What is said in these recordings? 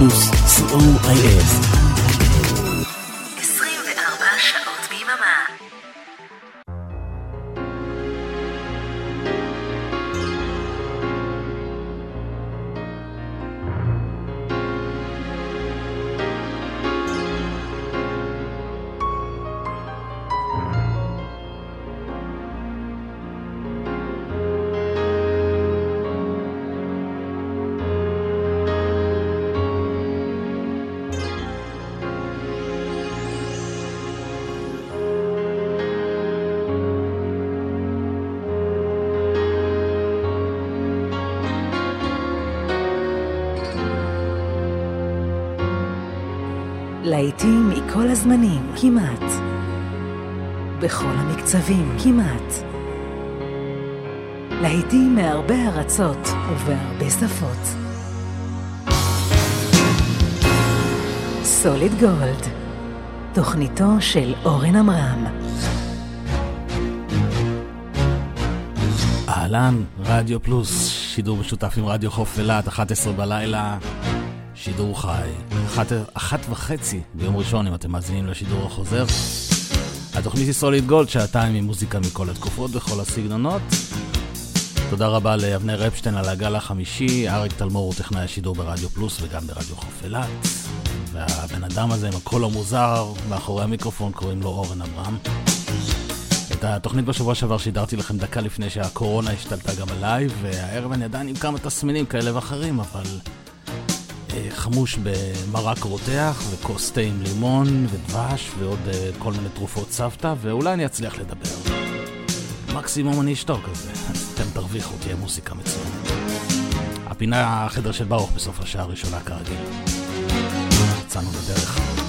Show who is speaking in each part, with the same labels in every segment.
Speaker 1: Plus COIS. המקצבים, כמעט. להיטים מהרבה ארצות ובהרבה שפות. סוליד גולד, תוכניתו של אורן עמרם.
Speaker 2: אהלן, רדיו פלוס, שידור משותף עם רדיו חוף אילת, 11 בלילה. שידור חי, אחת, אחת וחצי ביום ראשון, אם אתם מאזינים לשידור החוזר. התוכנית היא סוליד גולד, שעתיים עם מוזיקה מכל התקופות וכל הסגנונות. תודה רבה לאבנר אפשטיין על הגל החמישי, אריק תלמור הוא טכנאי השידור ברדיו פלוס וגם ברדיו חוף אילת. והבן אדם הזה עם הקול המוזר מאחורי המיקרופון קוראים לו אורן אברהם. את התוכנית בשבוע שעבר שידרתי לכם דקה לפני שהקורונה השתלטה גם עליי, והערב אני עדיין עם כמה תסמינים כאלה ואחרים, אבל חמוש במרק רותח וכוס תה עם לימון ודבש ועוד אה, כל מיני תרופות סבתא, ואולי אני אצליח לדבר. מקסימום אני אשתוק, אז אתם תרוויחו, תהיה מוסיקה מצוינת. הפינה החדר של ברוך בסוף השעה הראשונה כרגיל. יצאנו לדרך.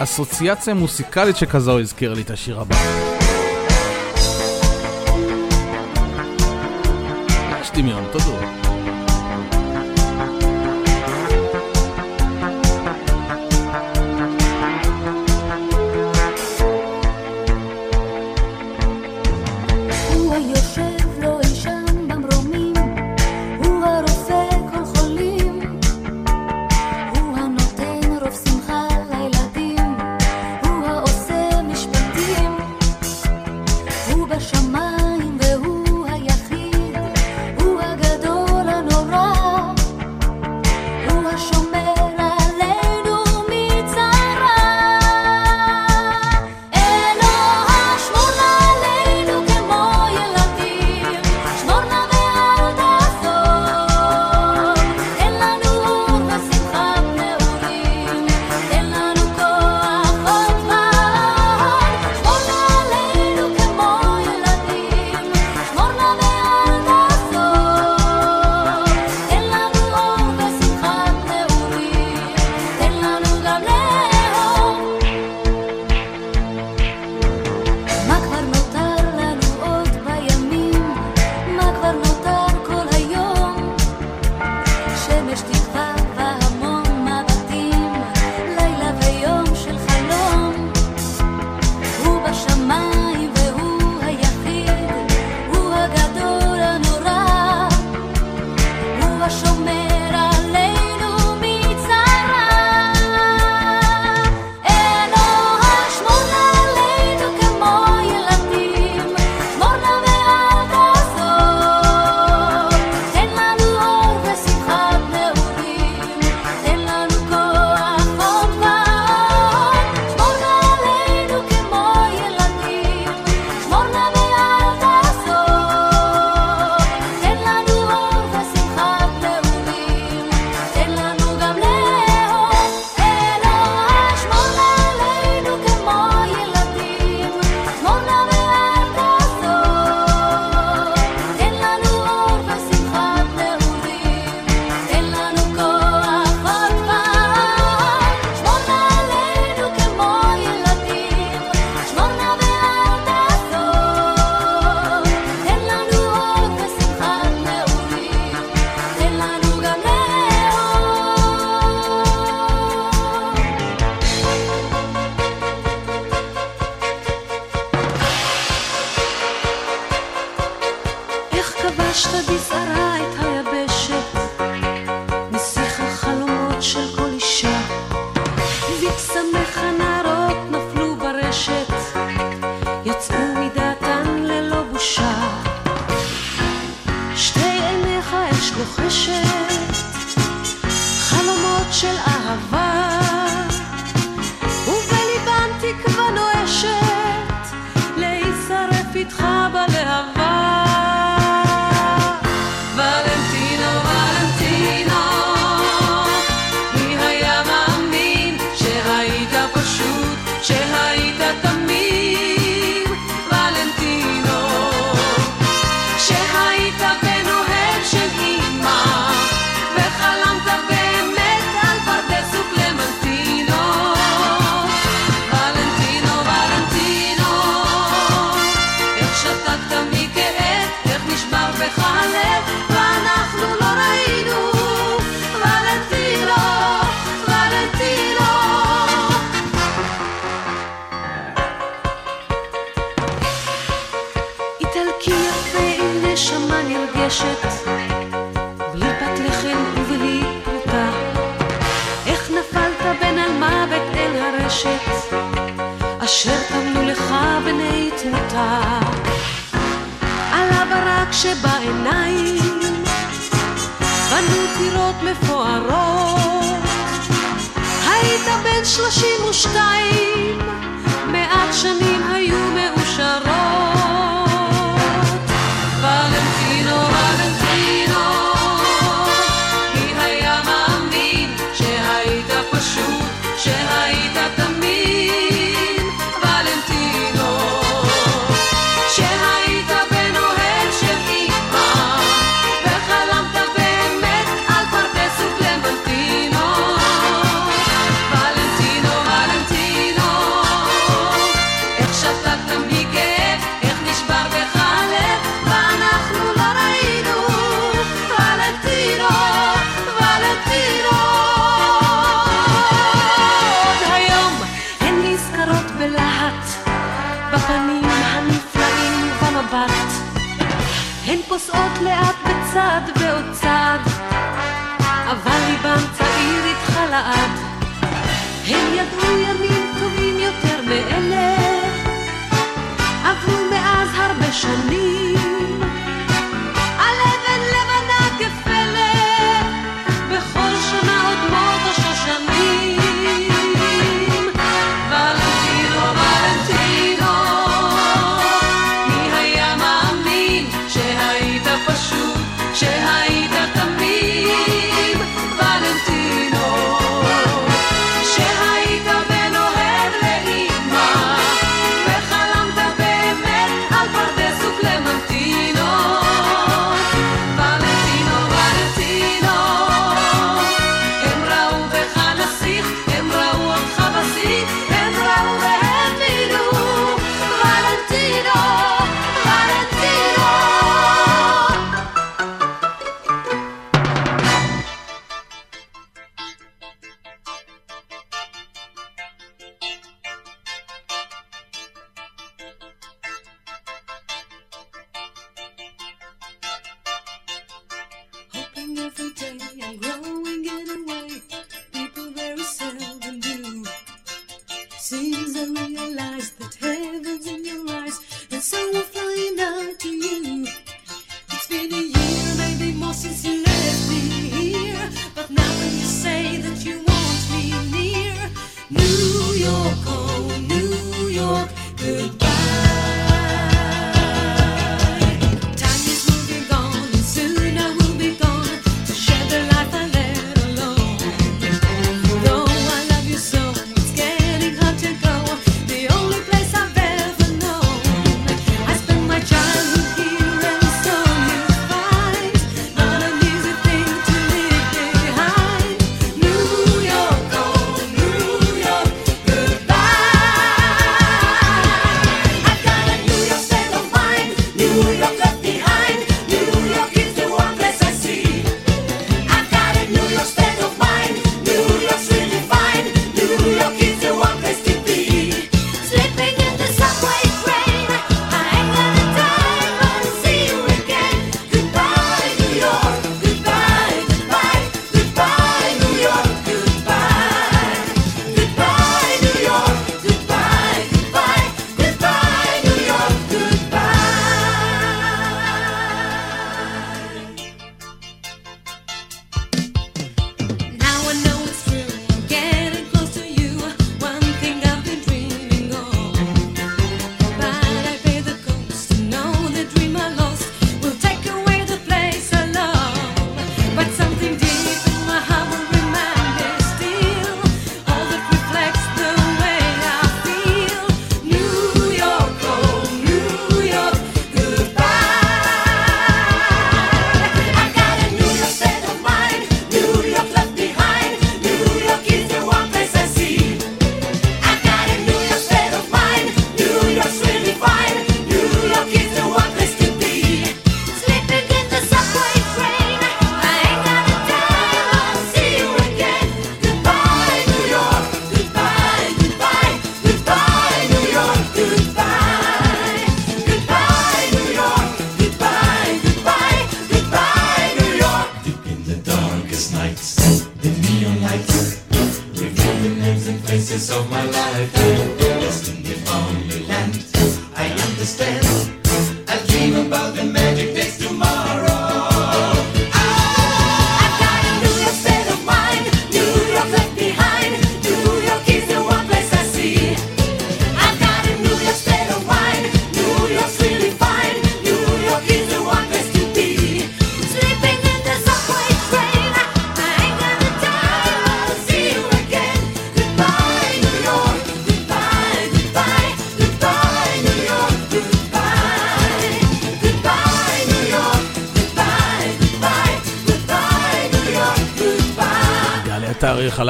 Speaker 3: אסוציאציה מוסיקלית שכזו הזכיר לי את השיר הבא. יש דמיון, תודו.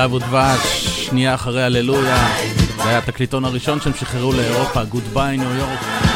Speaker 3: זהב ודבש, שנייה אחרי הללויה. זה היה התקליטון הראשון שהם שחררו לאירופה,
Speaker 2: Goodbye New York.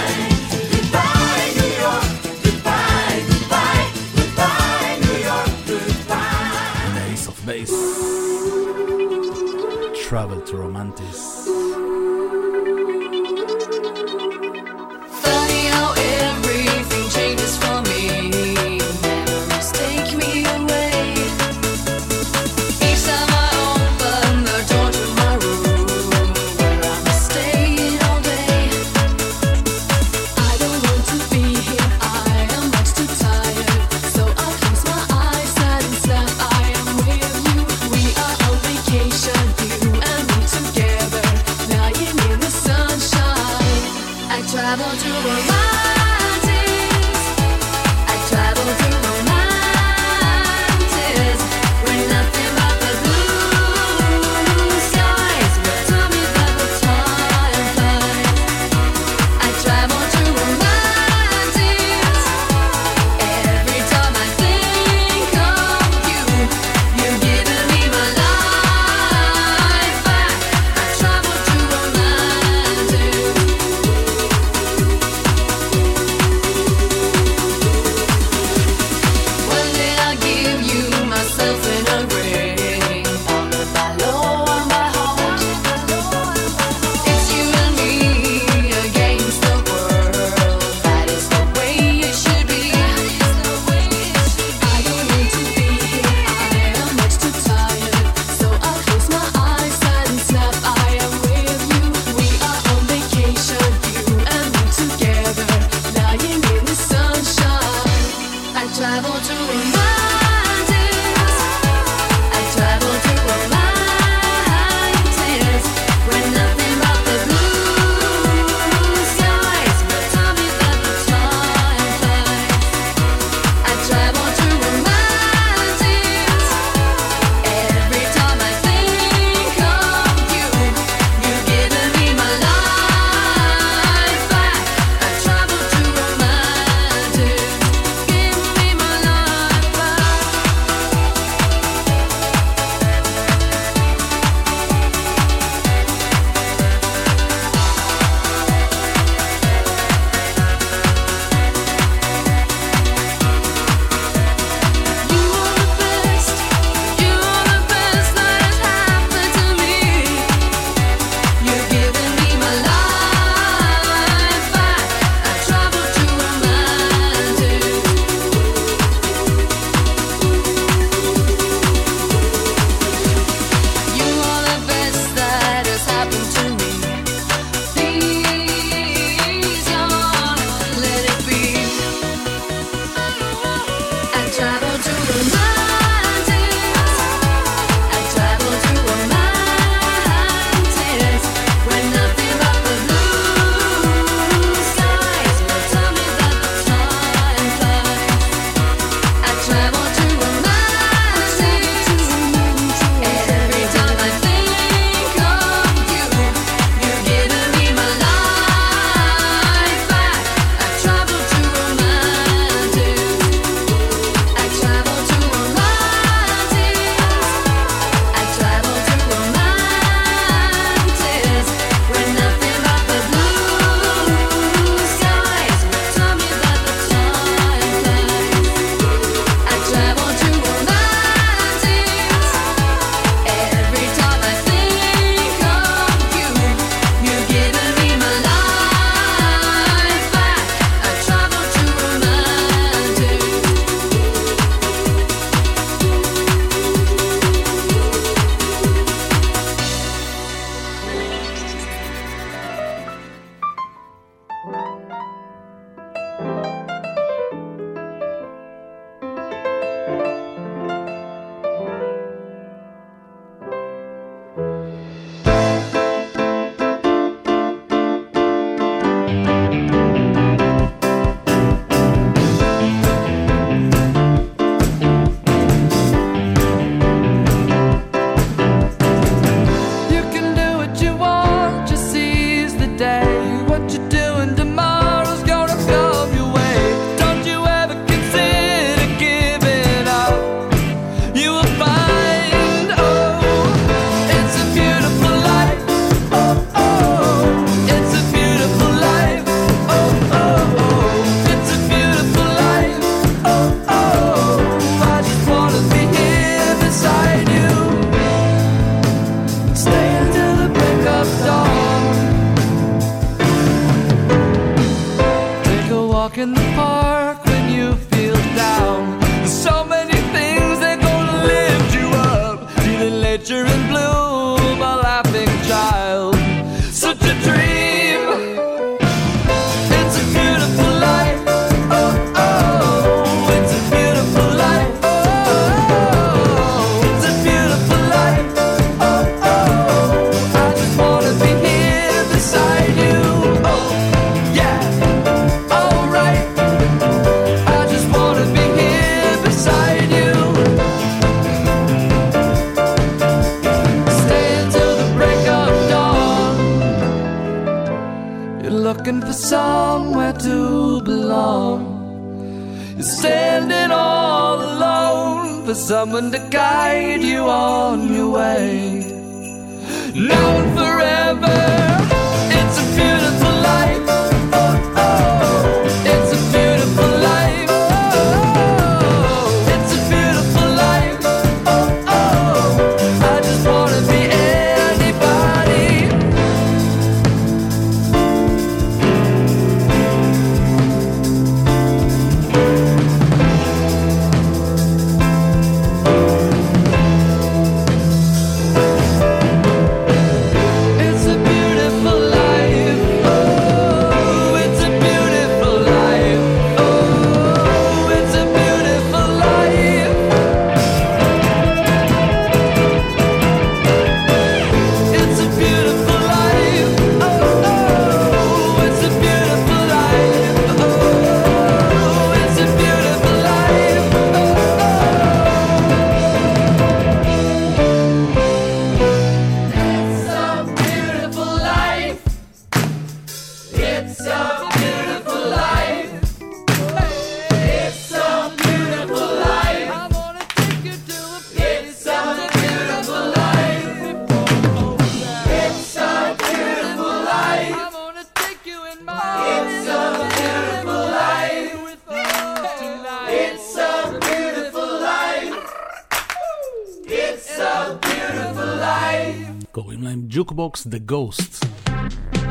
Speaker 3: Fox the Ghost.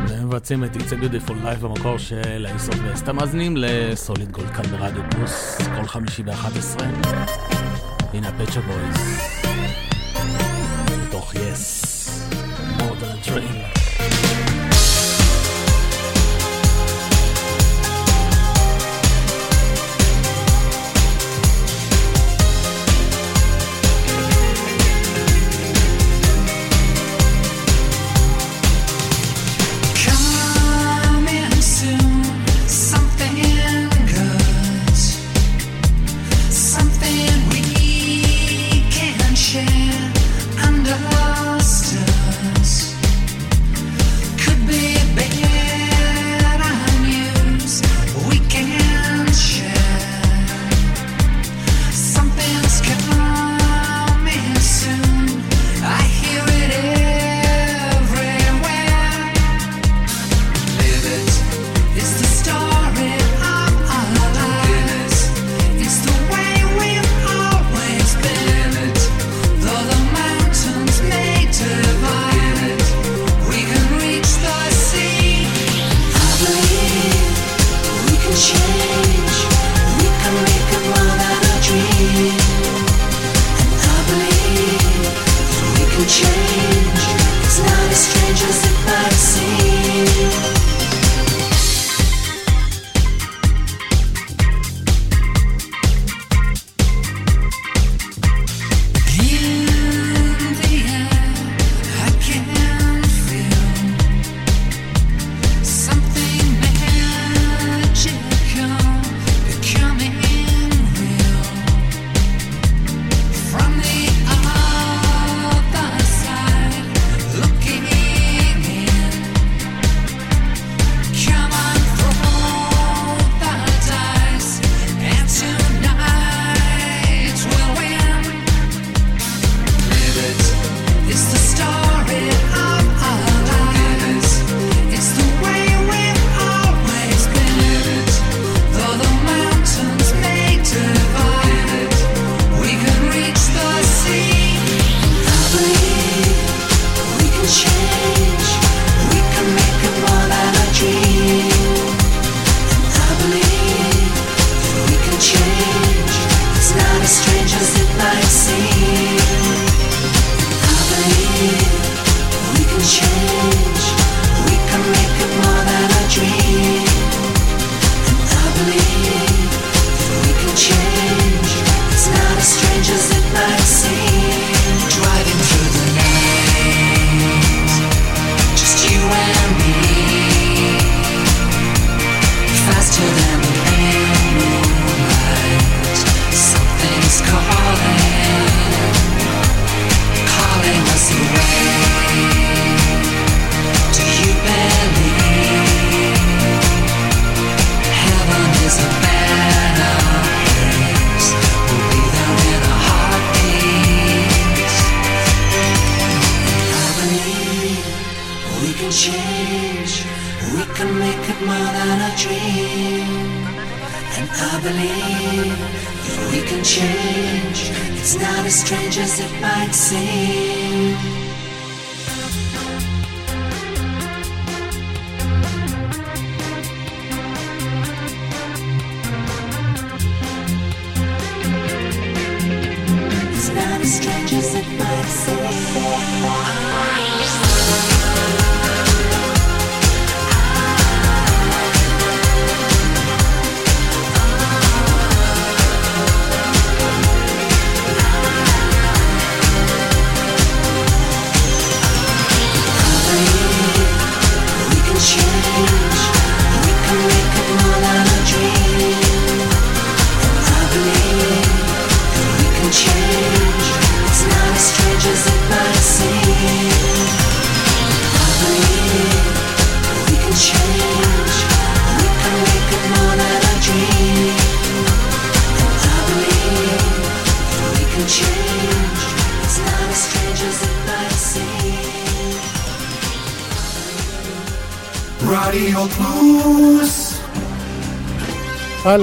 Speaker 3: והם מבצעים את It's a Beautiful Life במקור של האיסוף ואז אתם מאזינים לסוליד גולד כאן ברדיו פלוס כל חמישי ב-11. הנה הפצ'ה בויז.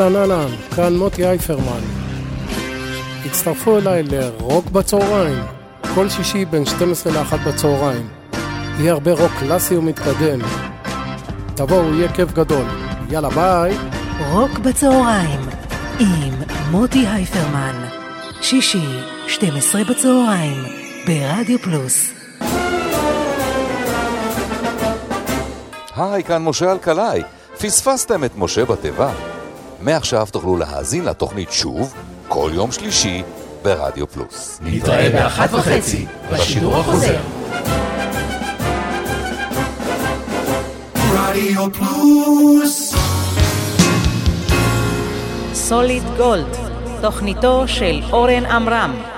Speaker 4: אהלן אהלן, כאן מוטי אייפרמן. הצטרפו אליי לרוק בצהריים, כל שישי בין 12 ל-1 בצהריים. יהיה הרבה רוק קלאסי ומתקדם. תבואו, יהיה כיף גדול. יאללה ביי.
Speaker 1: רוק בצהריים עם מוטי הייפרמן. שישי, 12 בצהריים, ברדיו פלוס.
Speaker 5: היי, כאן משה אלקלעי. פספסתם את משה בתיבה? מעכשיו תוכלו להאזין לתוכנית שוב, כל יום שלישי, ברדיו פלוס.
Speaker 6: נתראה באחת וחצי בשידור החוזר. רדיו פלוס
Speaker 1: סוליד גולד, תוכניתו של אורן עמרם.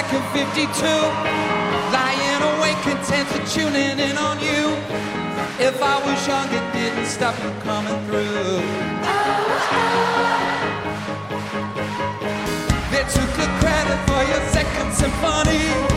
Speaker 3: Back in 52. Lying awake, content to tuning in on you. If I was young, it didn't stop you coming through. They took the credit for your second symphony.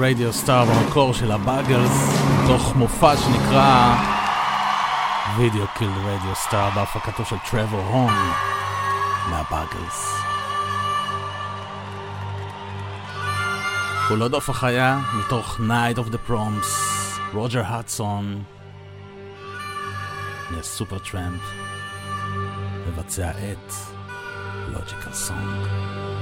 Speaker 3: Radio Star
Speaker 2: במקור של הבאגלס, תוך מופע שנקרא Video Killed Radio Star בהפקתו של טרוור הום מהבאגלס. קולות עוף החיה מתוך Night of the Proms, רוג'ר הודג'סון מהסופר טראמפ מבצע את
Speaker 7: Logical
Speaker 2: Song.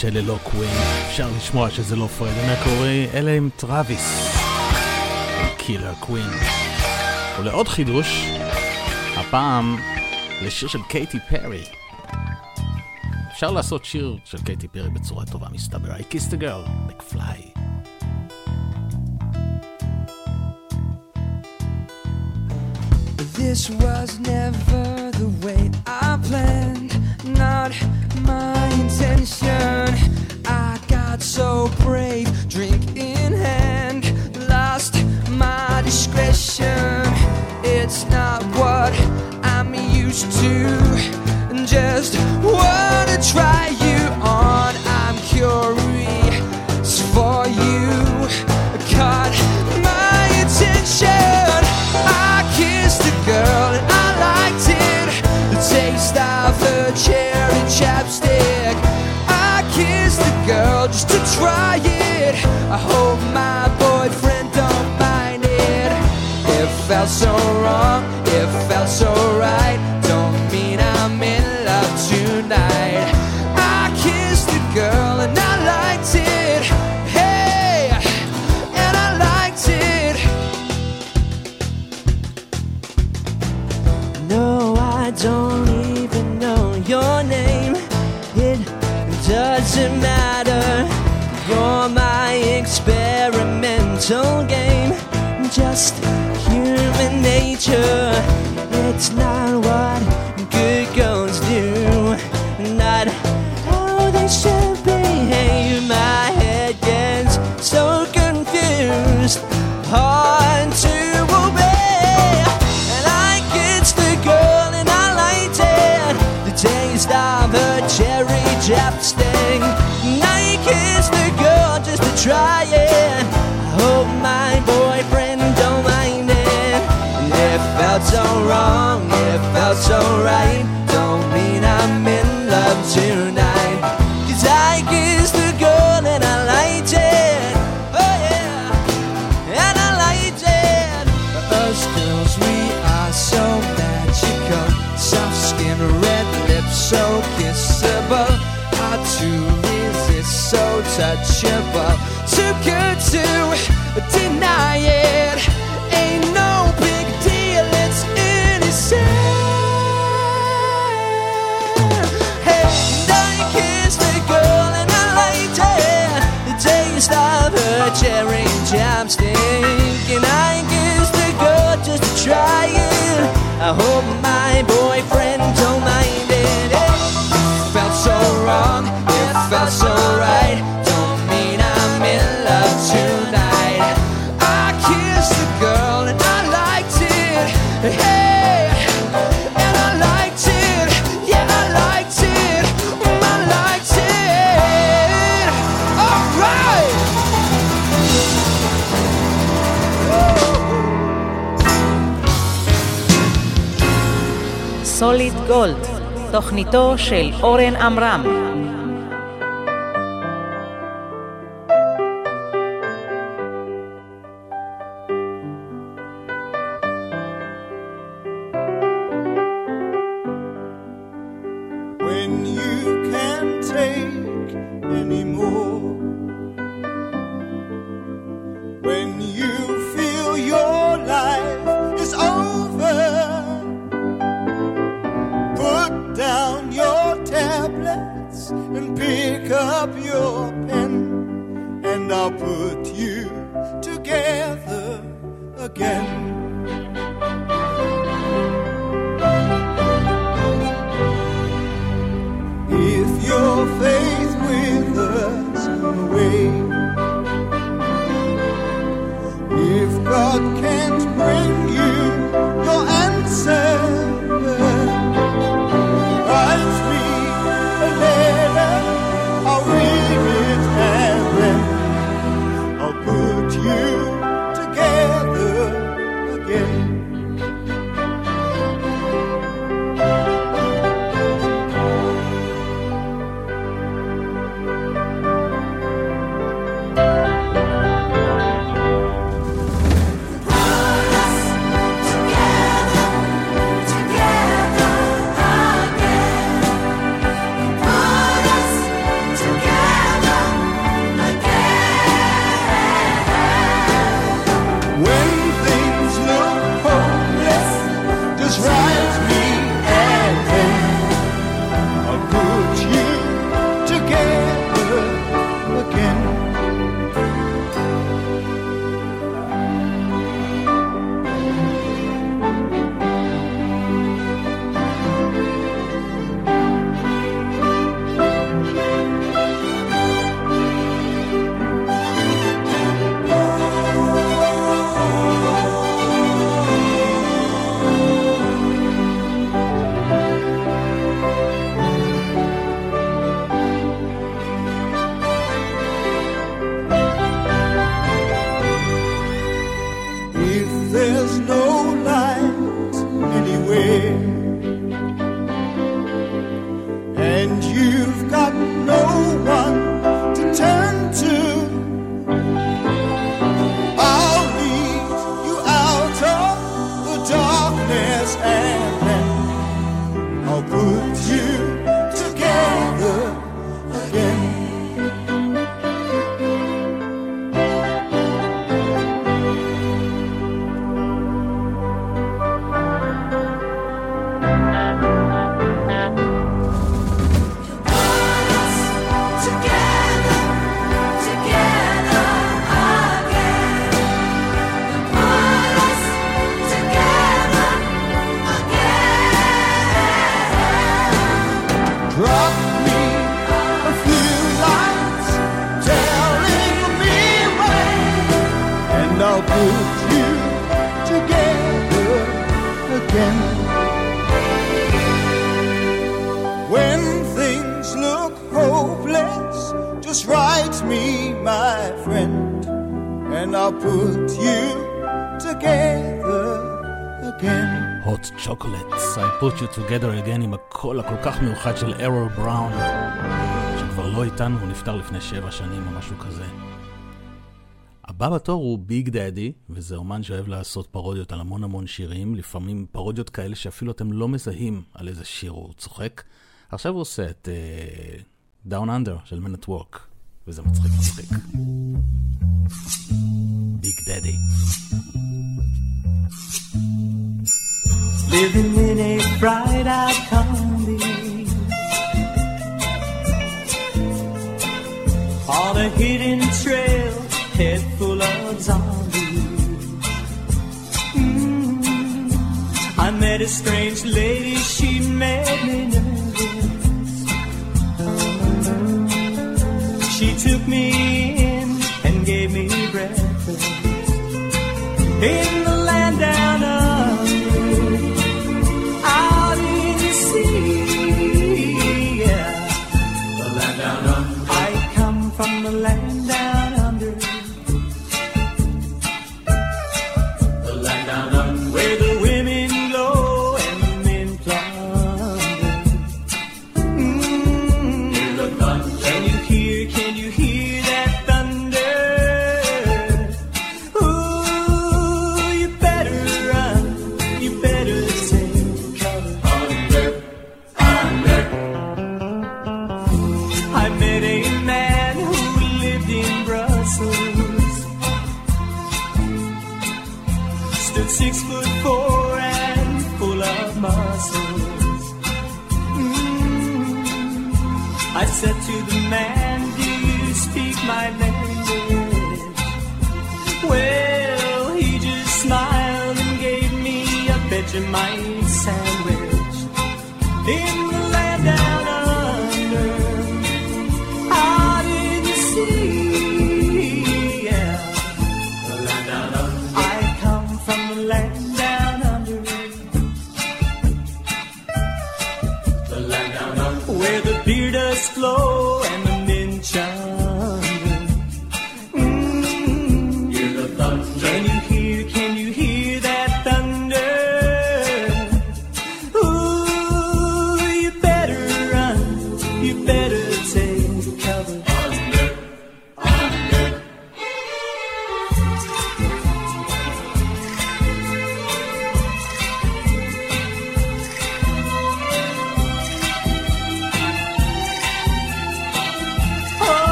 Speaker 2: שללא קווין אפשר לשמוע שזה לא פרד המקורי, אלא עם טראביס, Killer Queen. ולעוד חידוש, הפעם לשיר של קייטי פרי. אפשר לעשות שיר של קייטי פרי בצורה טובה, מסתבר. I kissed a girl, McFly.
Speaker 7: This was never just wanna try you on. I'm curious for you. Caught my attention. I kissed a girl and I liked it. The taste of her cherry chapstick. I kissed a girl just to try it. I hope my boyfriend don't mind it. It felt so It's not. it's alright. Uh, I hope
Speaker 8: גולד, תוכניתו של אורן עמרם.
Speaker 9: You together again
Speaker 3: עם הקול הכל כך מיוחד של ארול בראון, שכבר לא איתנו, הוא נפטר לפני שבע שנים או משהו כזה. הבא בתור הוא ביג דאדי, וזה אומן שאוהב לעשות פרודיות על המון המון שירים, לפעמים פרודיות כאלה שאפילו אתם לא מזהים על איזה שיר הוא צוחק. עכשיו הוא עושה את uh, Down Under של at Work, וזה מצחיק מצחיק. ביג דאדי.
Speaker 10: Living in a bright-eyed comedy on a hidden trail, head full of zombies. Mm. I met a strange lady, she made me nervous. She took me in and gave me breakfast in the the land. Six foot four and full of muscles. Mm. I said to the man, Do you speak my language? Well, he just smiled and gave me a Vegemite sandwich. In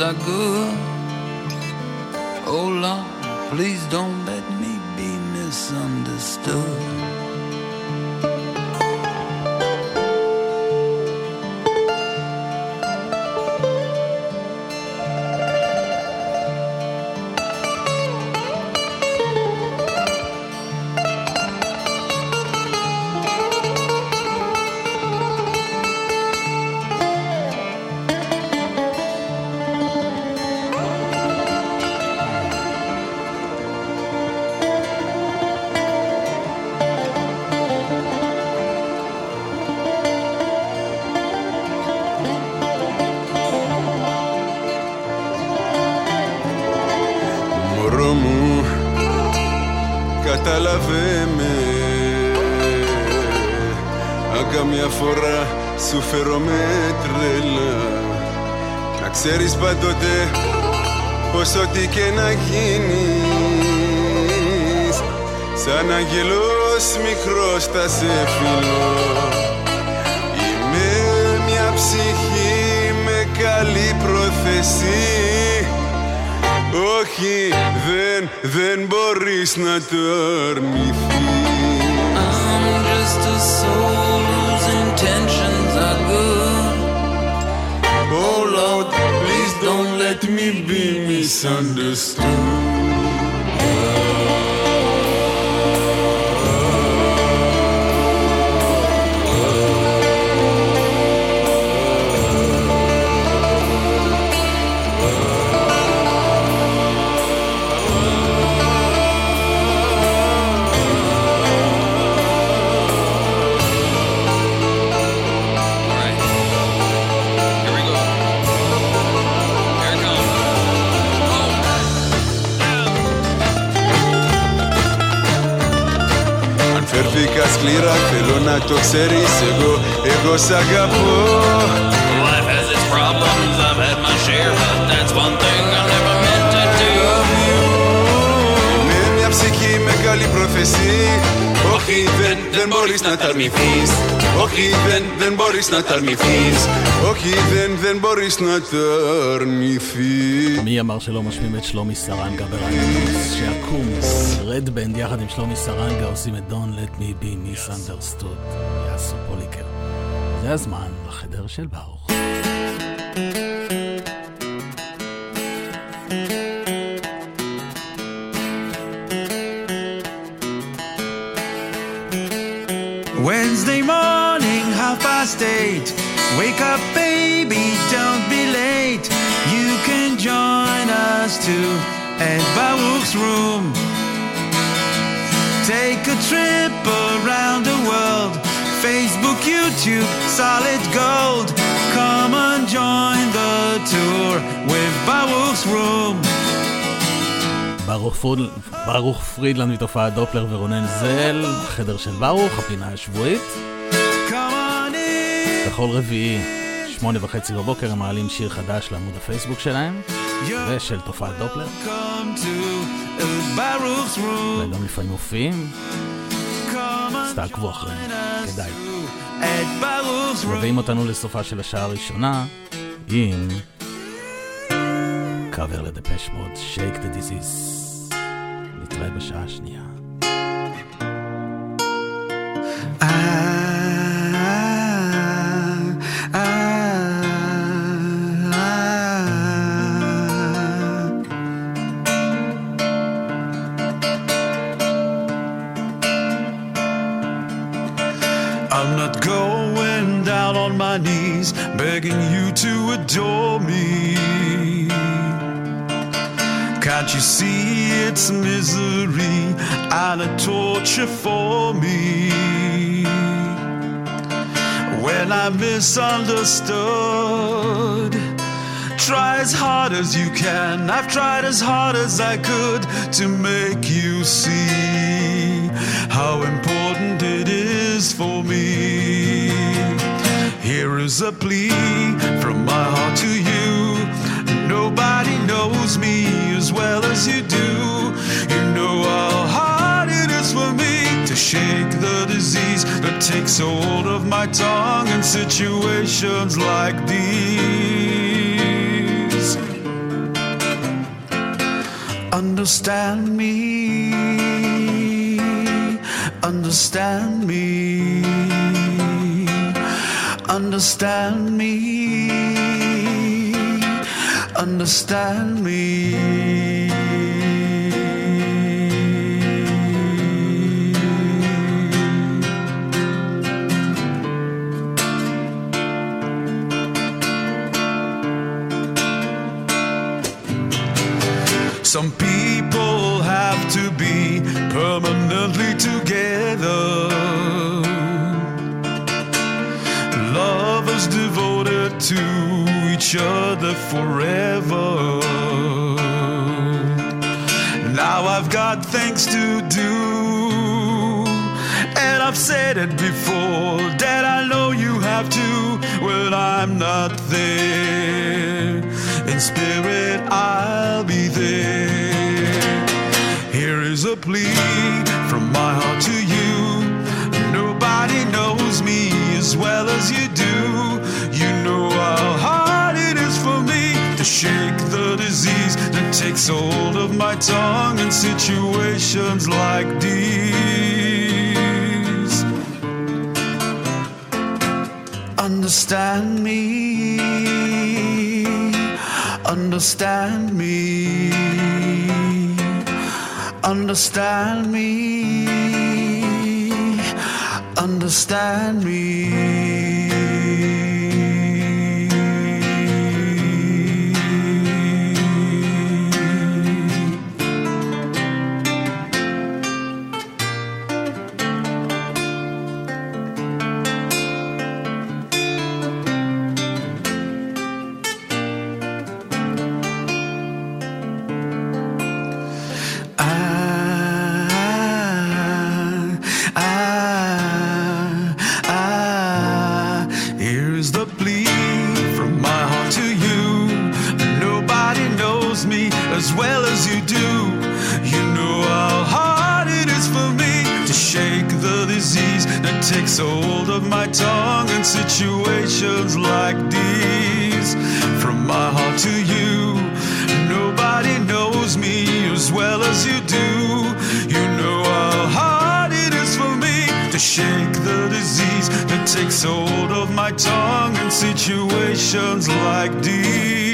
Speaker 11: are good.
Speaker 12: Μικρός θα σε φιλώ. Είμαι μια ψυχή με καλή πρόθεση. Όχι, δεν, δεν μπορείς να το το ξέρεις εγώ, εγώ σ' αγαπώ δεν, δεν μπορείς να τα αρνηθείς Όχι δεν, δεν μπορείς να τα αρνηθείς Όχι δεν, δεν μπορείς να τα αρνηθείς
Speaker 3: מי אמר שלא משמיעים את שלומי סרנגה ברדיוס? שיקום, רד בנד יחד עם שלומי סרנגה עושים את Don't Let Me Be Misunderstood. יעשו פוליקר. זה הזמן החדר של ברוך.
Speaker 13: Wake up, baby, don't be late. You can join us too at Baruch's room. Take a trip around the world. Facebook, YouTube, solid gold. Come and join the tour with Baruch's room.
Speaker 3: ברוך, פרידלנד מתופעת דופלר ורונן זל, חדר של ברוך, הפינה השבועית. בכל רביעי, שמונה וחצי בבוקר, הם מעלים שיר חדש לעמוד הפייסבוק שלהם, ושל תופעת דופלר. וגם לפעמים מופיעים, אז תעקבו אחריהם, כדאי. מביאים אותנו לסופה של השעה הראשונה עם קאבר לדפש מוד, שייק דה דיזיז. נתראה בשעה השנייה.
Speaker 13: I'm for me? When I misunderstood, try as hard as you can. I've tried as hard as I could to make you see how important it is for me. Here is a plea from my heart to you. Nobody knows me as well as you do. You to shake the disease that takes hold of my tongue in situations like these. Understand me, understand me, understand me, understand me. Permanently together. Lovers devoted to each other forever. Now I've got things to do. And I've said it before that I know you have to when I'm not there. In spirit, I'll be there. Here is a plea from my heart to you. Nobody knows me as well as you do. You know how hard it is for me to shake the disease that takes hold of my tongue in situations like these. Understand me, understand me, understand me, understand me. Takes hold of my tongue in situations like these. From my heart to you, nobody knows me as well as you do. You know how hard it is for me to shake the disease that takes hold of my tongue in situations like these.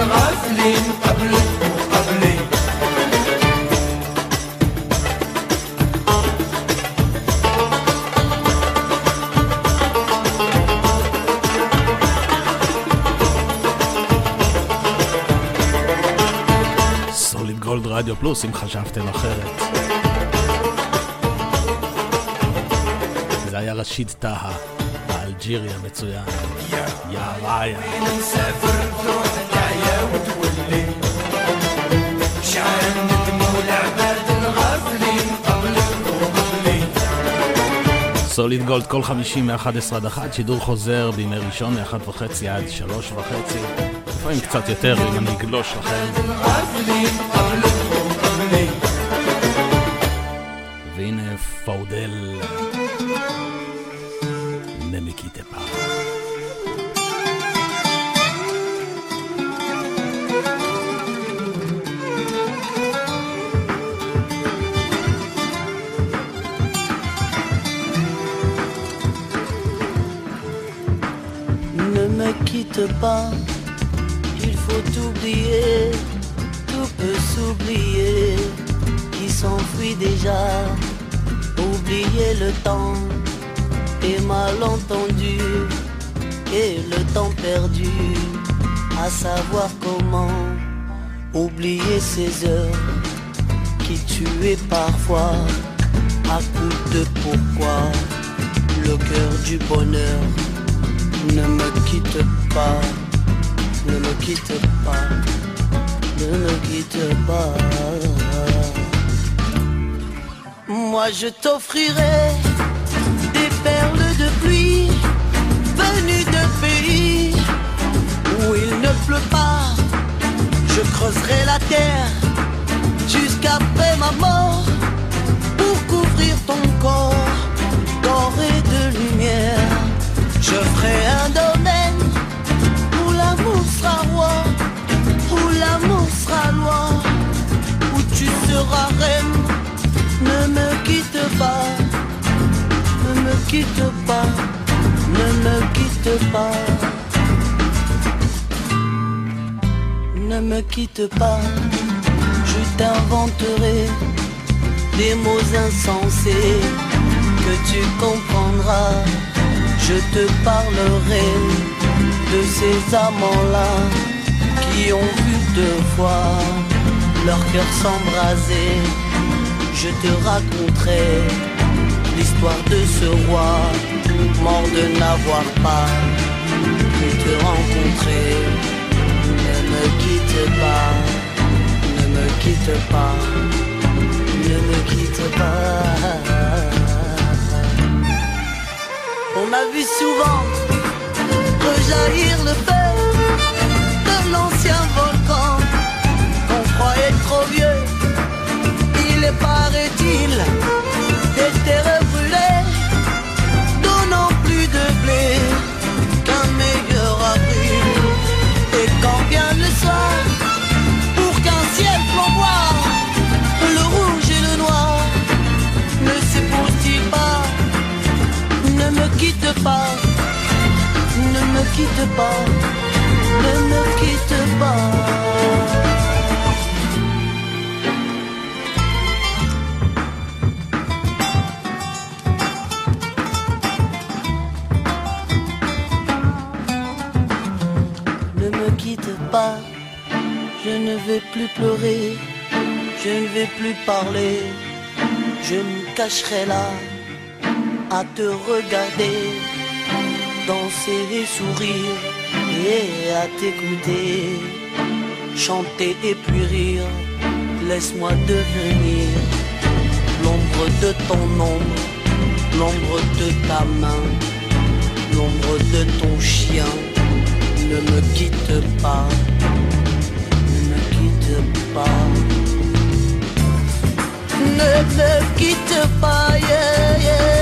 Speaker 14: العباد الغافلين قبلك وقبلي
Speaker 3: סוליד גולד רדיו פלוס, אם חשבתם אחרת. זה היה רשיד טהא, האלג'ירי המצוין. יא ראיה. סוליד גולד כל חמישי מ-11 עד 1, שידור חוזר בימי ראשון מ-1.5 עד 3.5, לפעמים קצת יותר אם אני אגלוש לכם. והנה פאודל.
Speaker 15: T'offrirai amants-là qui ont vu deux fois leur cœur s'embraser. Je te raconterai l'histoire de ce roi mort de n'avoir pas pu te rencontrer. Ne me quitte pas, ne me quitte pas, ne me quitte pas. On a vu souvent rejaillir le l'ancien volcan qu'on croyait trop vieux. Il est, paraît-il, des terres brûlées, donnant plus de blé qu'un meilleur avril. Et quand vient le soir, pour qu'un ciel flamboie, le rouge et le noir ne s'épousent-ils pas ne me quitte pas, ne me quitte pas, ne me quitte pas. Ne me quitte pas, je ne vais plus pleurer, je ne vais plus parler, je me cacherai là à te regarder, danser et sourire, et à t'écouter, chanter et puis rire. Laisse-moi devenir l'ombre de ton ombre, l'ombre de ta main, l'ombre de ton chien. Ne me quitte pas, ne me quitte pas. Ne me quitte pas, yeah, yeah.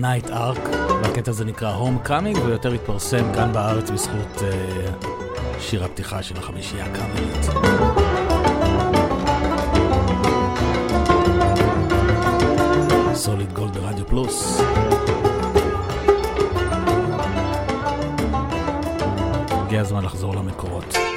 Speaker 2: נייט ארק, והקטע הזה נקרא קאמינג, ויותר התפרסם כאן בארץ בזכות אה, שיר הפתיחה של החמישייה הקאמרית. סוליד גולד ברדיו פלוס. הגיע הזמן לחזור למקורות.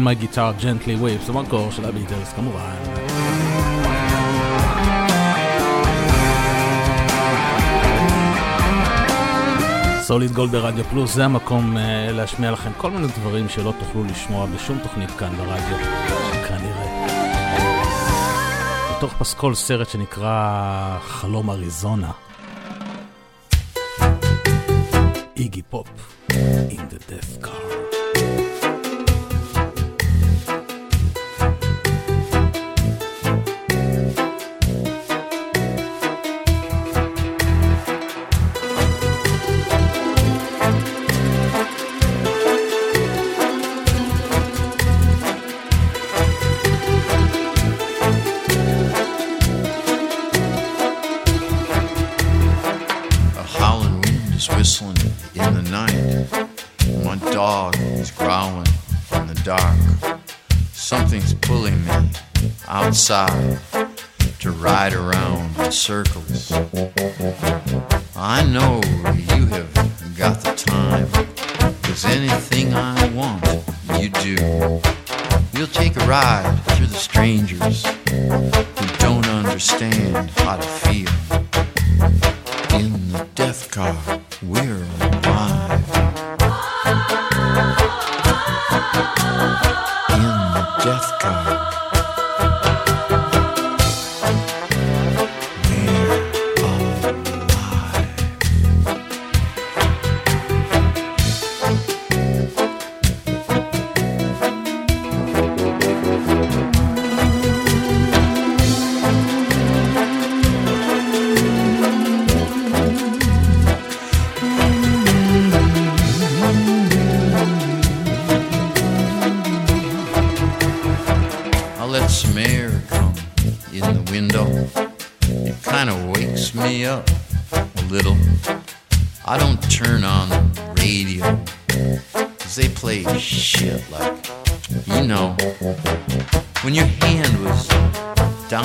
Speaker 2: While My Guitar Gently Whips, המקור של הביטלס כמובן. סוליד גולד ברדיו פלוס, זה המקום uh, להשמיע לכם כל מיני דברים שלא תוכלו לשמוע בשום תוכנית כאן ברדיו, כנראה. בתוך פסקול סרט שנקרא חלום אריזונה.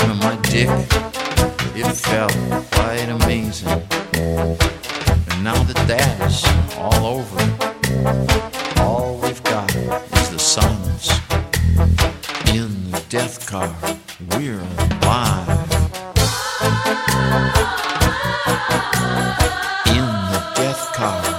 Speaker 2: in
Speaker 16: my dick. It felt quite amazing. And now that that's all over, all we've got is the silence. In the death car, we're alive. In the death car.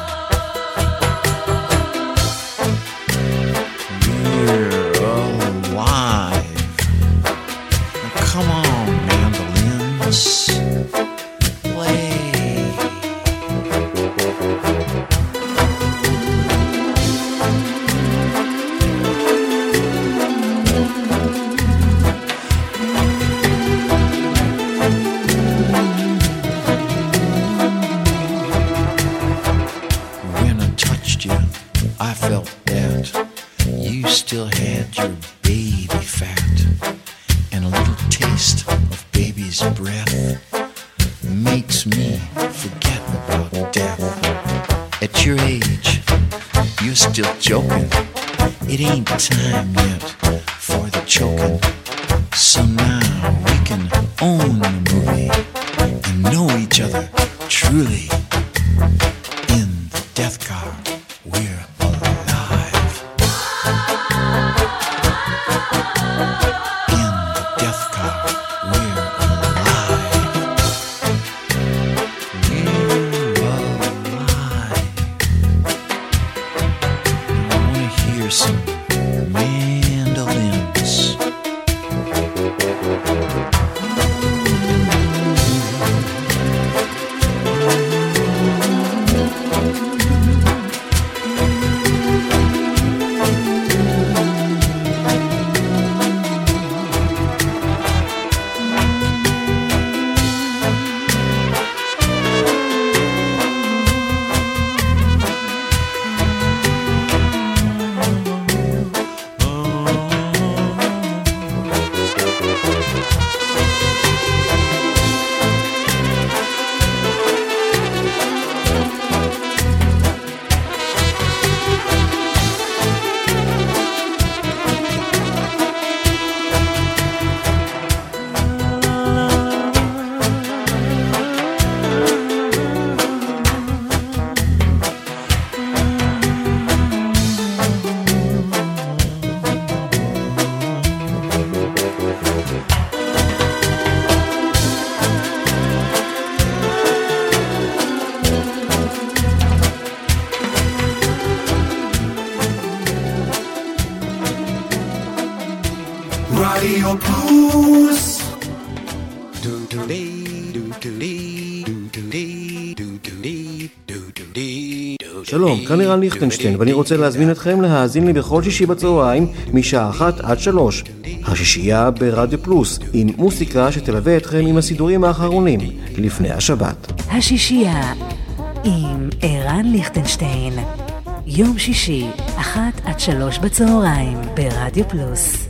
Speaker 17: כאן ערן ליכטנשטיין, ואני רוצה להזמין אתכם להאזין לי בכל שישי בצהריים, משעה אחת עד שלוש. השישייה ברדיו פלוס, עם מוסיקה שתלווה אתכם עם הסידורים האחרונים, לפני השבת.
Speaker 1: השישייה עם ערן ליכטנשטיין. יום שישי, אחת עד שלוש בצהריים, ברדיו פלוס.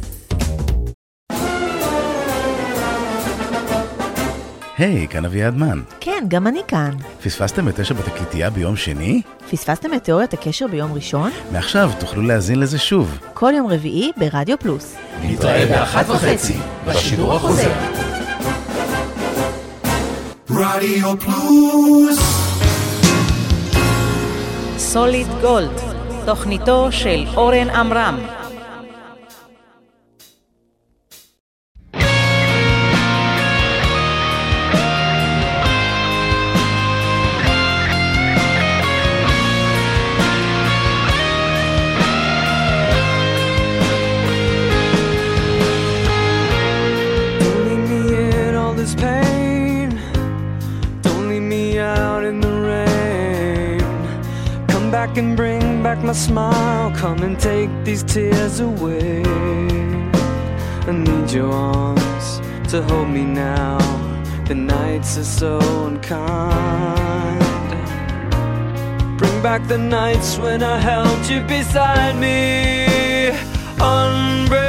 Speaker 3: היי, כאן אביעד מן.
Speaker 18: כן, גם אני כאן.
Speaker 3: פספסתם את תשע בתקליטייה ביום שני?
Speaker 18: פספסתם את תיאוריית הקשר ביום ראשון?
Speaker 3: מעכשיו תוכלו להאזין לזה שוב.
Speaker 18: כל יום רביעי ברדיו פלוס.
Speaker 6: נתראה באחת וחצי, בשידור החוזר. רדיו פלוס
Speaker 8: סוליד גולד, תוכניתו של אורן עמרם.
Speaker 19: To hold me now. The nights are so unkind. Bring back the nights when I held you beside me. Unbreak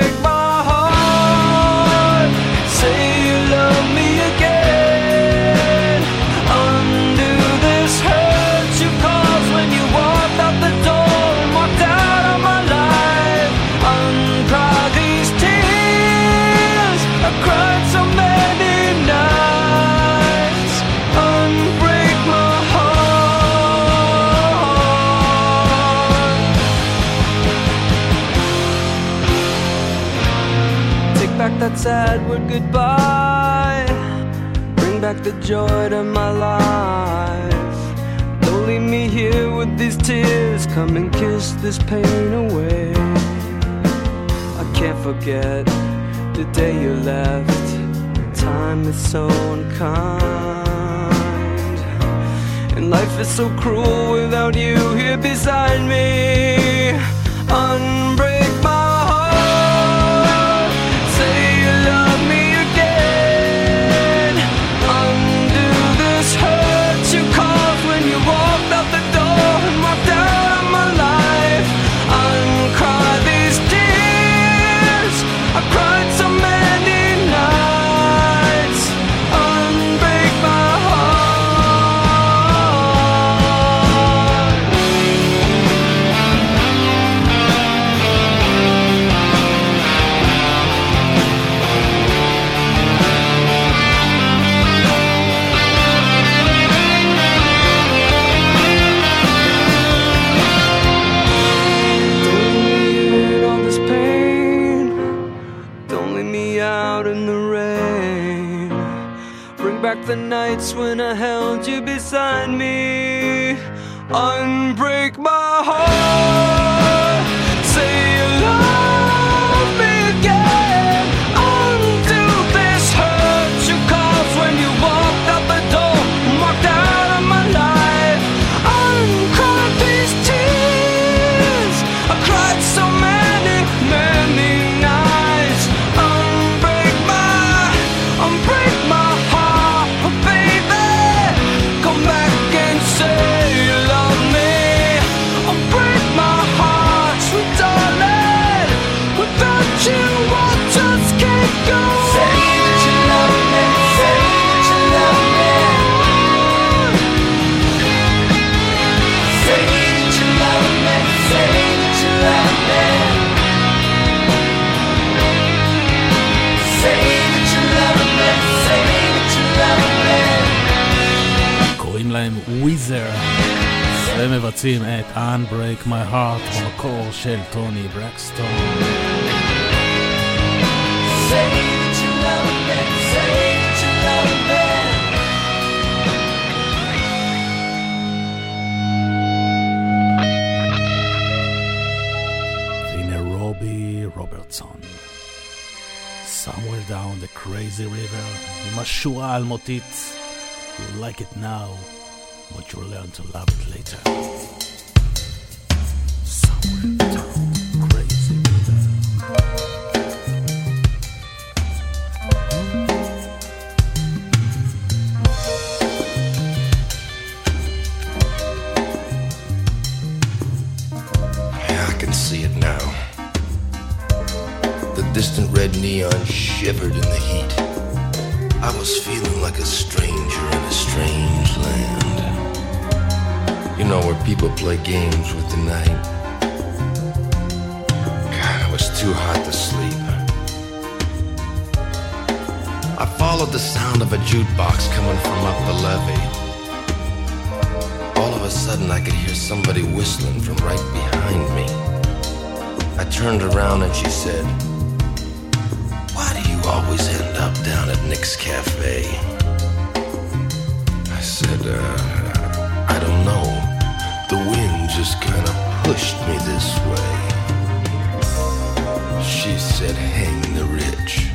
Speaker 19: that sad word goodbye. Bring back the joy to my life. Don't leave me here with these tears. Come and kiss this pain away. I can't forget the day you left. Time is so unkind. And life is so cruel without you here beside me. Unbreak nights when I held you beside me. Unbreak וויזר והם מבצעים and Unbreak My Heart
Speaker 3: במקור של טוני Robertson, Somewhere down the crazy river, עם השורה האלמותית, you like it now but you'll learn to love it later.
Speaker 20: I can see it now. The distant red neon shivered in the heat. I was feeling like a stranger. People play games with the night. God, I was too hot to sleep. I followed the sound of a jukebox coming from up the levee. All of a sudden, I could hear somebody whistling from right behind me. I turned around and she said, Why do you always end up down at Nick's Cafe? I said, uh, the wind just kinda pushed me this way. She said, hang the rich.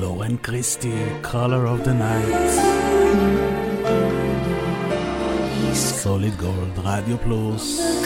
Speaker 2: Lauren Christie, Color of the Night.
Speaker 9: Solid Gold, Radio Plus.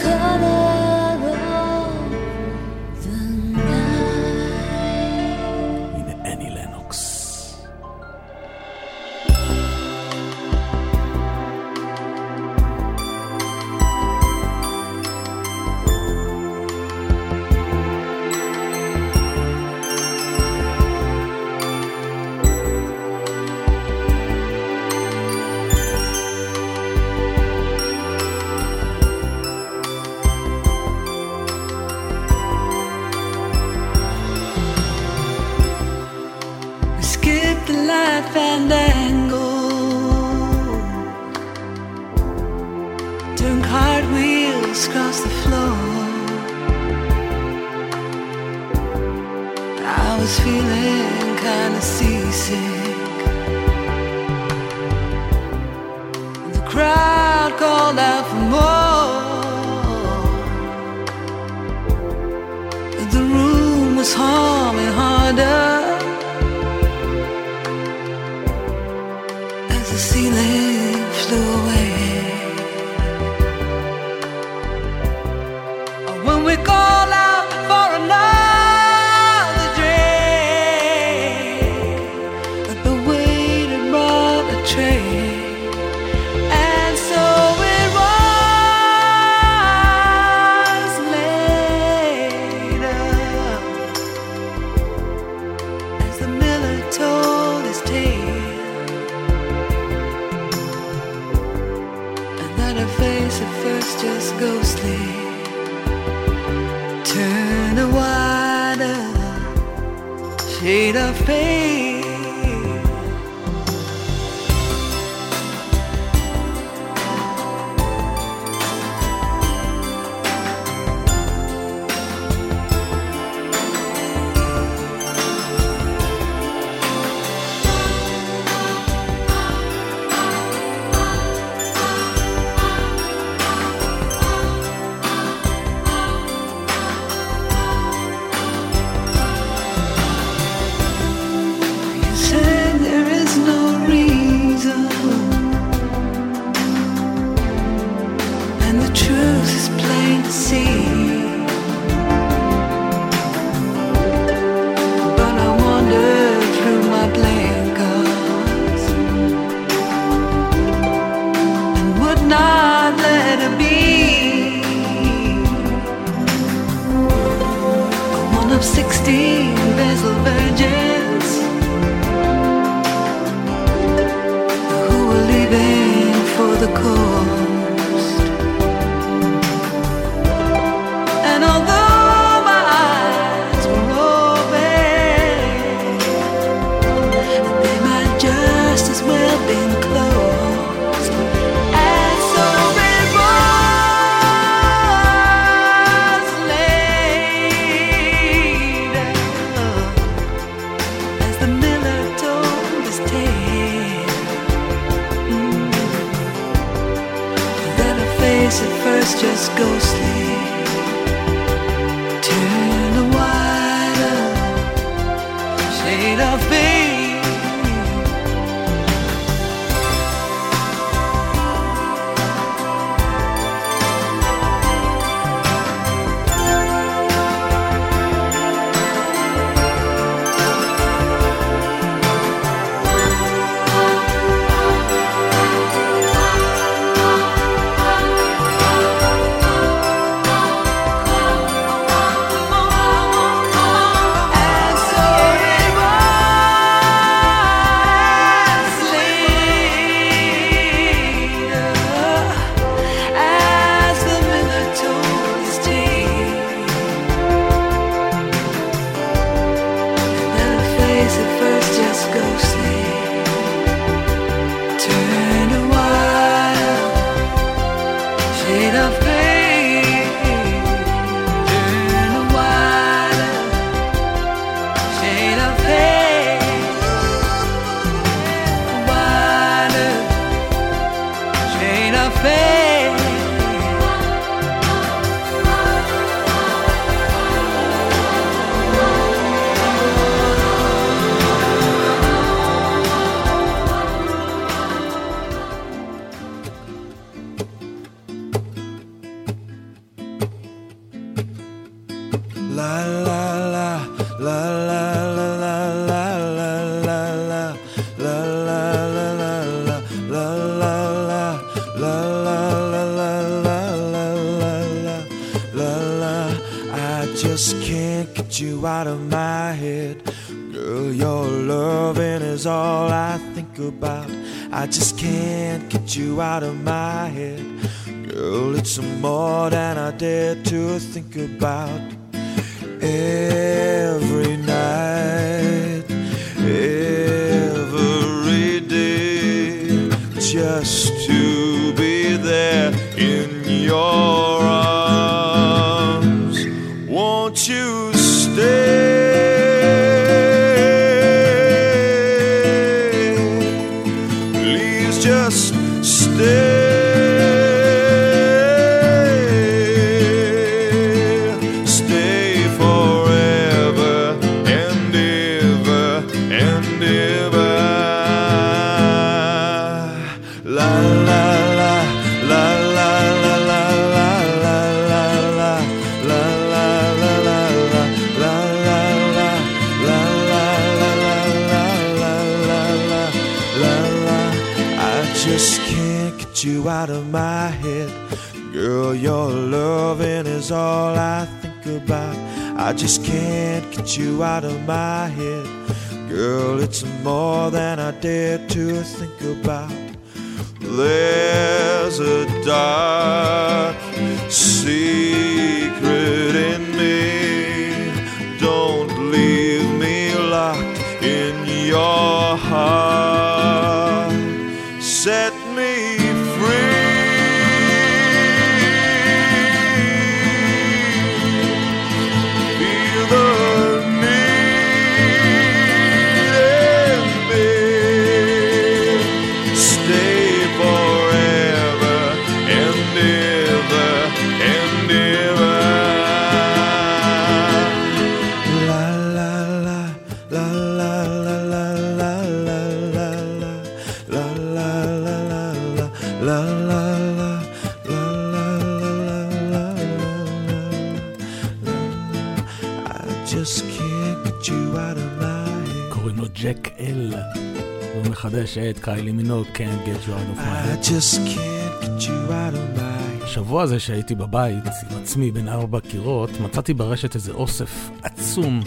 Speaker 3: השבוע הזה שהייתי בבית עם עצמי בין ארבע קירות, מצאתי ברשת איזה אוסף עצום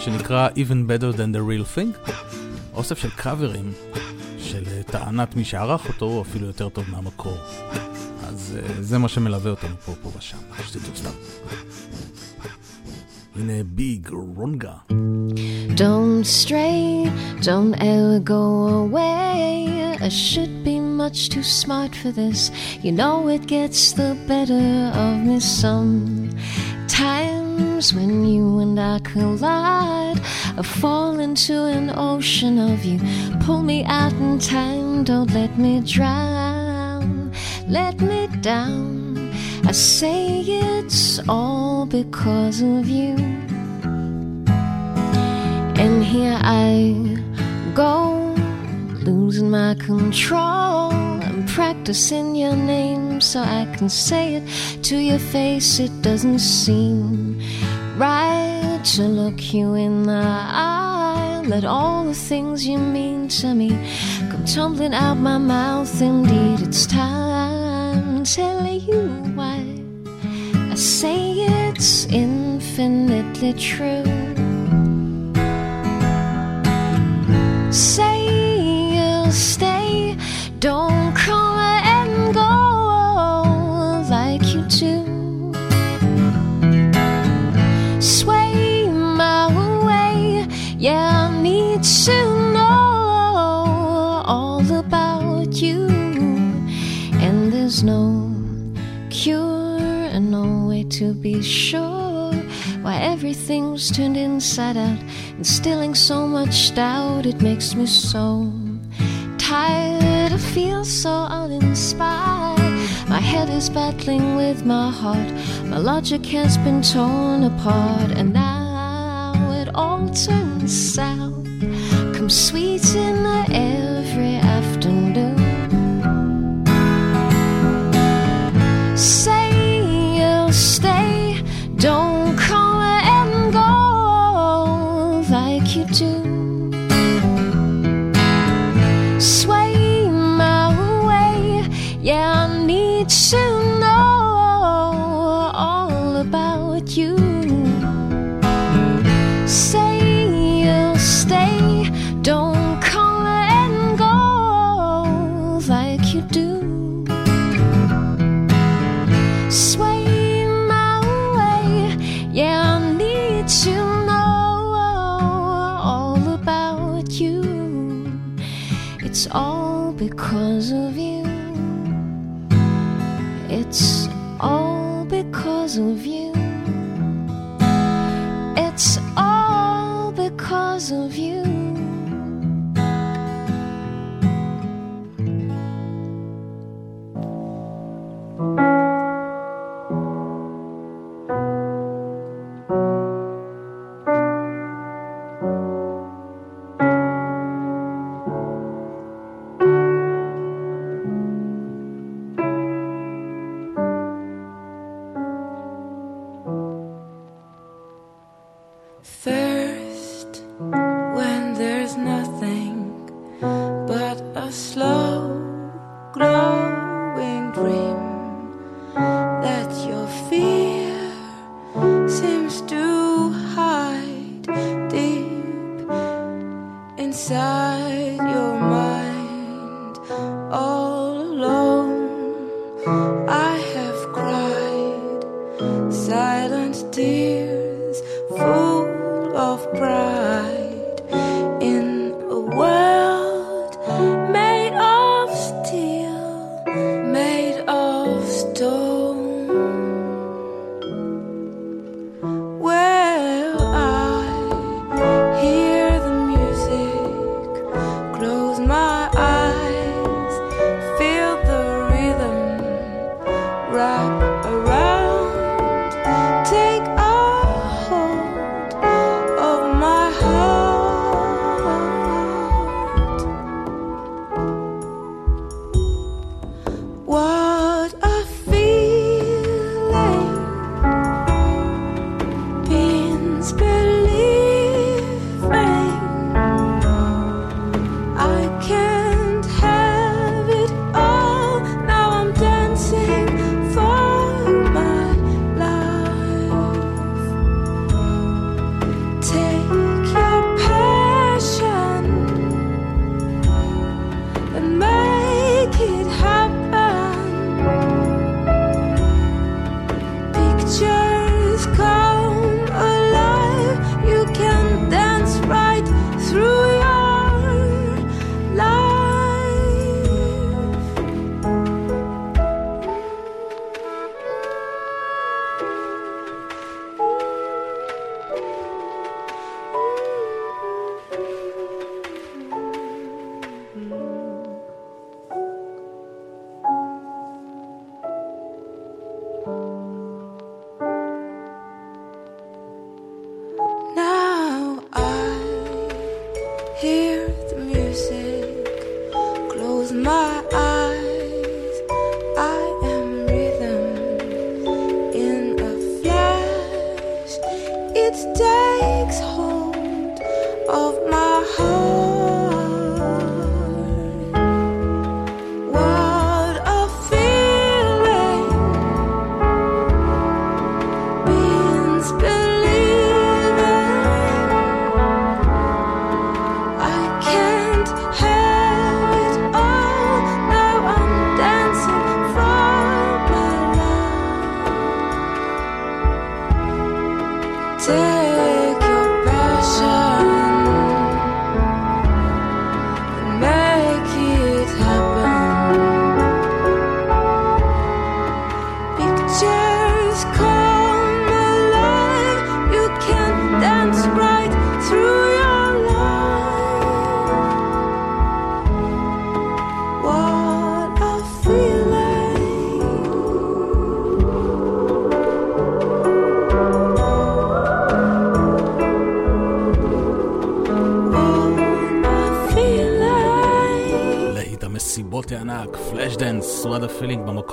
Speaker 3: שנקרא Even Better Than The Real Thing. אוסף של קאברים של אה, טענת מי שערך אותו, הוא אפילו יותר טוב מהמקור. אז אה, זה מה שמלווה אותנו פה, פה ושם, שתדעו סתם. הנה ביג רונגה.
Speaker 21: Don't stray, don't ever go away. I should be much too smart for this. You know it gets the better of me sometimes when you and I collide. I fall into an ocean of you. Pull me out in time, don't let me drown. Let me down. I say it's all because of you. And here I go, losing my control. Practicing your name so I can say it to your face. It doesn't seem right to look you in the eye. Let all the things you mean to me come tumbling out my mouth. Indeed, it's time to tell you why. I say it's infinitely true. Say you'll stay, don't to be sure why everything's turned inside out, instilling so much doubt. It makes me so tired. I feel so uninspired. My head is battling with my heart. My logic has been torn apart, and now it all turns south. Come sweet in the every afternoon. Because of you. It's all because of you. It's all because of you.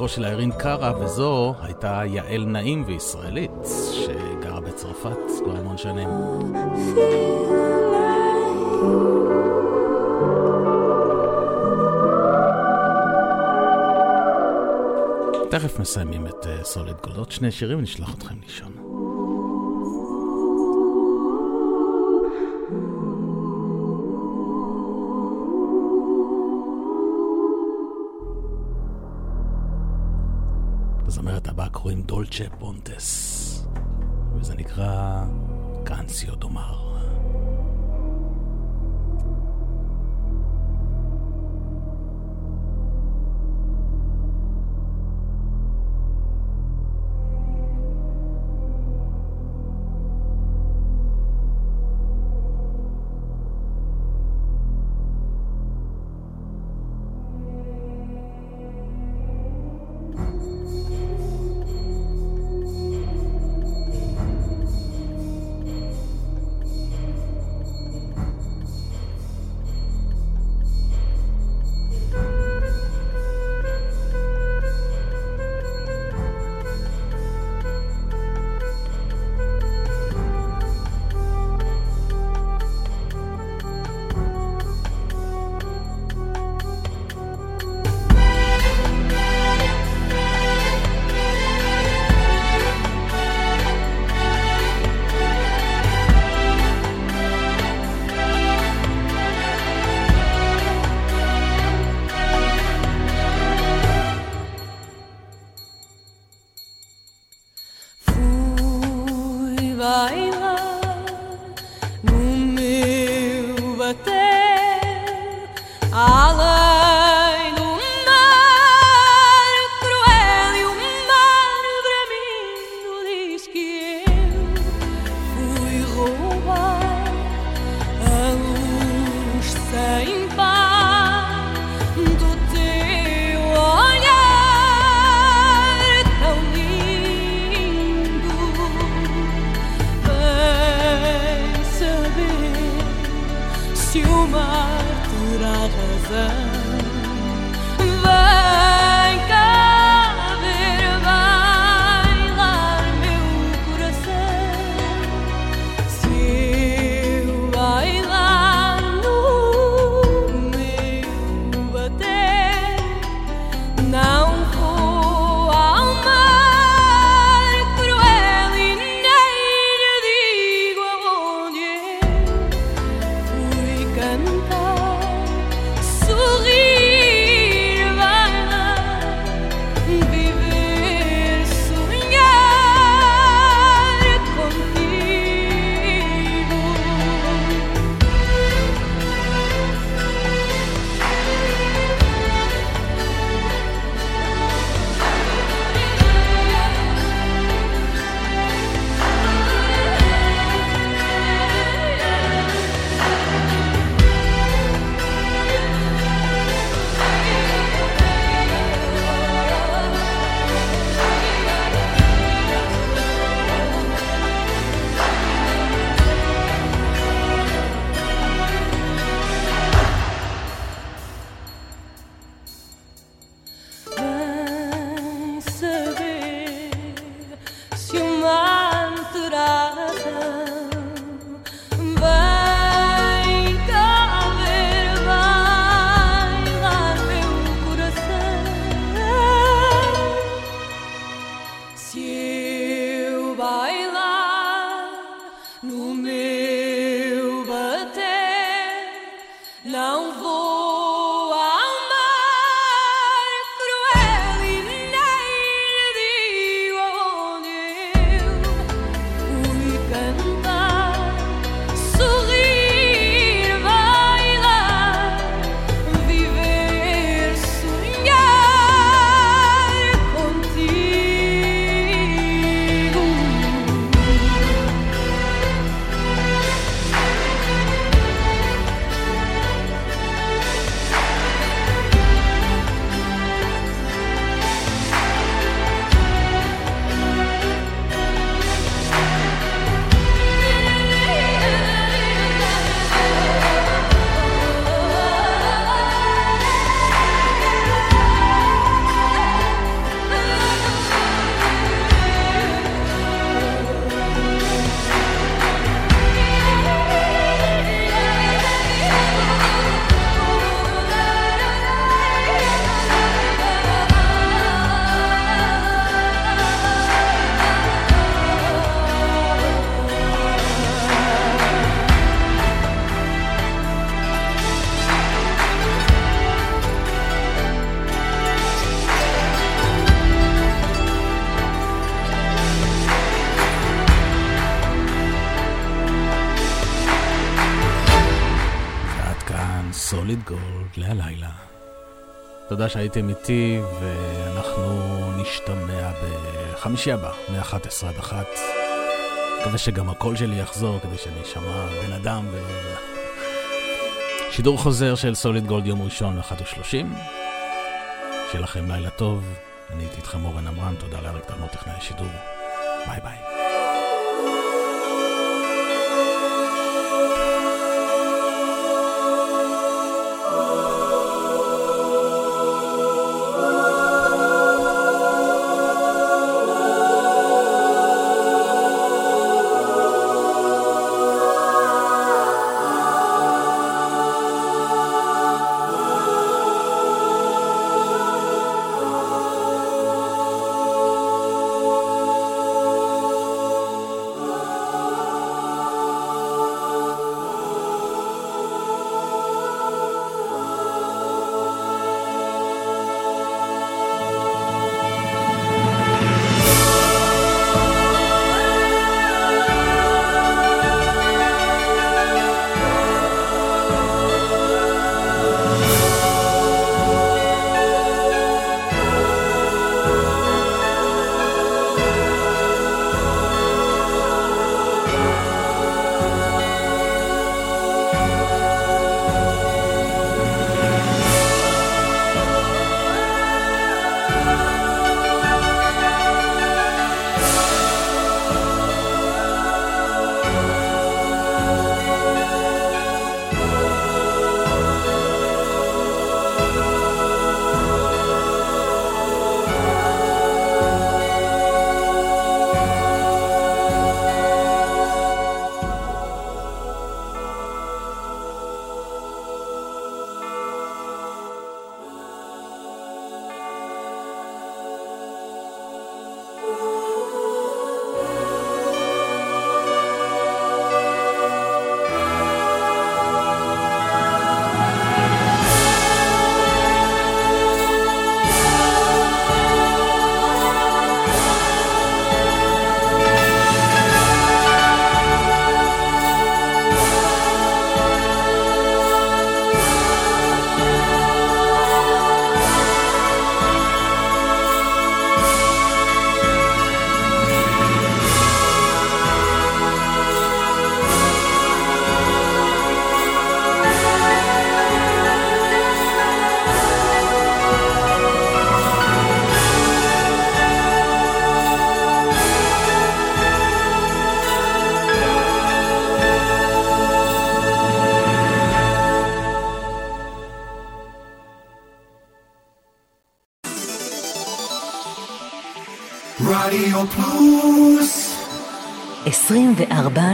Speaker 2: דרכו של איירין קארה, וזו הייתה יעל נעים וישראלית, שגרה בצרפת כבר המון שנים. תכף מסיימים את אה, סוליד גולדות, שני שירים ונשלח אתכם לישון. תודה שהייתם איתי, ואנחנו נשתמע בחמישי הבא, מ-11 עד 1. מקווה שגם הקול שלי יחזור, כדי שאני אשמע בן אדם ולא... שידור חוזר של סוליד גולד יום ראשון, 1 ו-30. שיהיה לכם לילה טוב. אני הייתי איתכם אורן עמרם, תודה לאריק תלמוד טכנאי השידור. ביי ביי.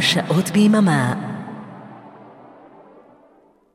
Speaker 1: שעות ביממה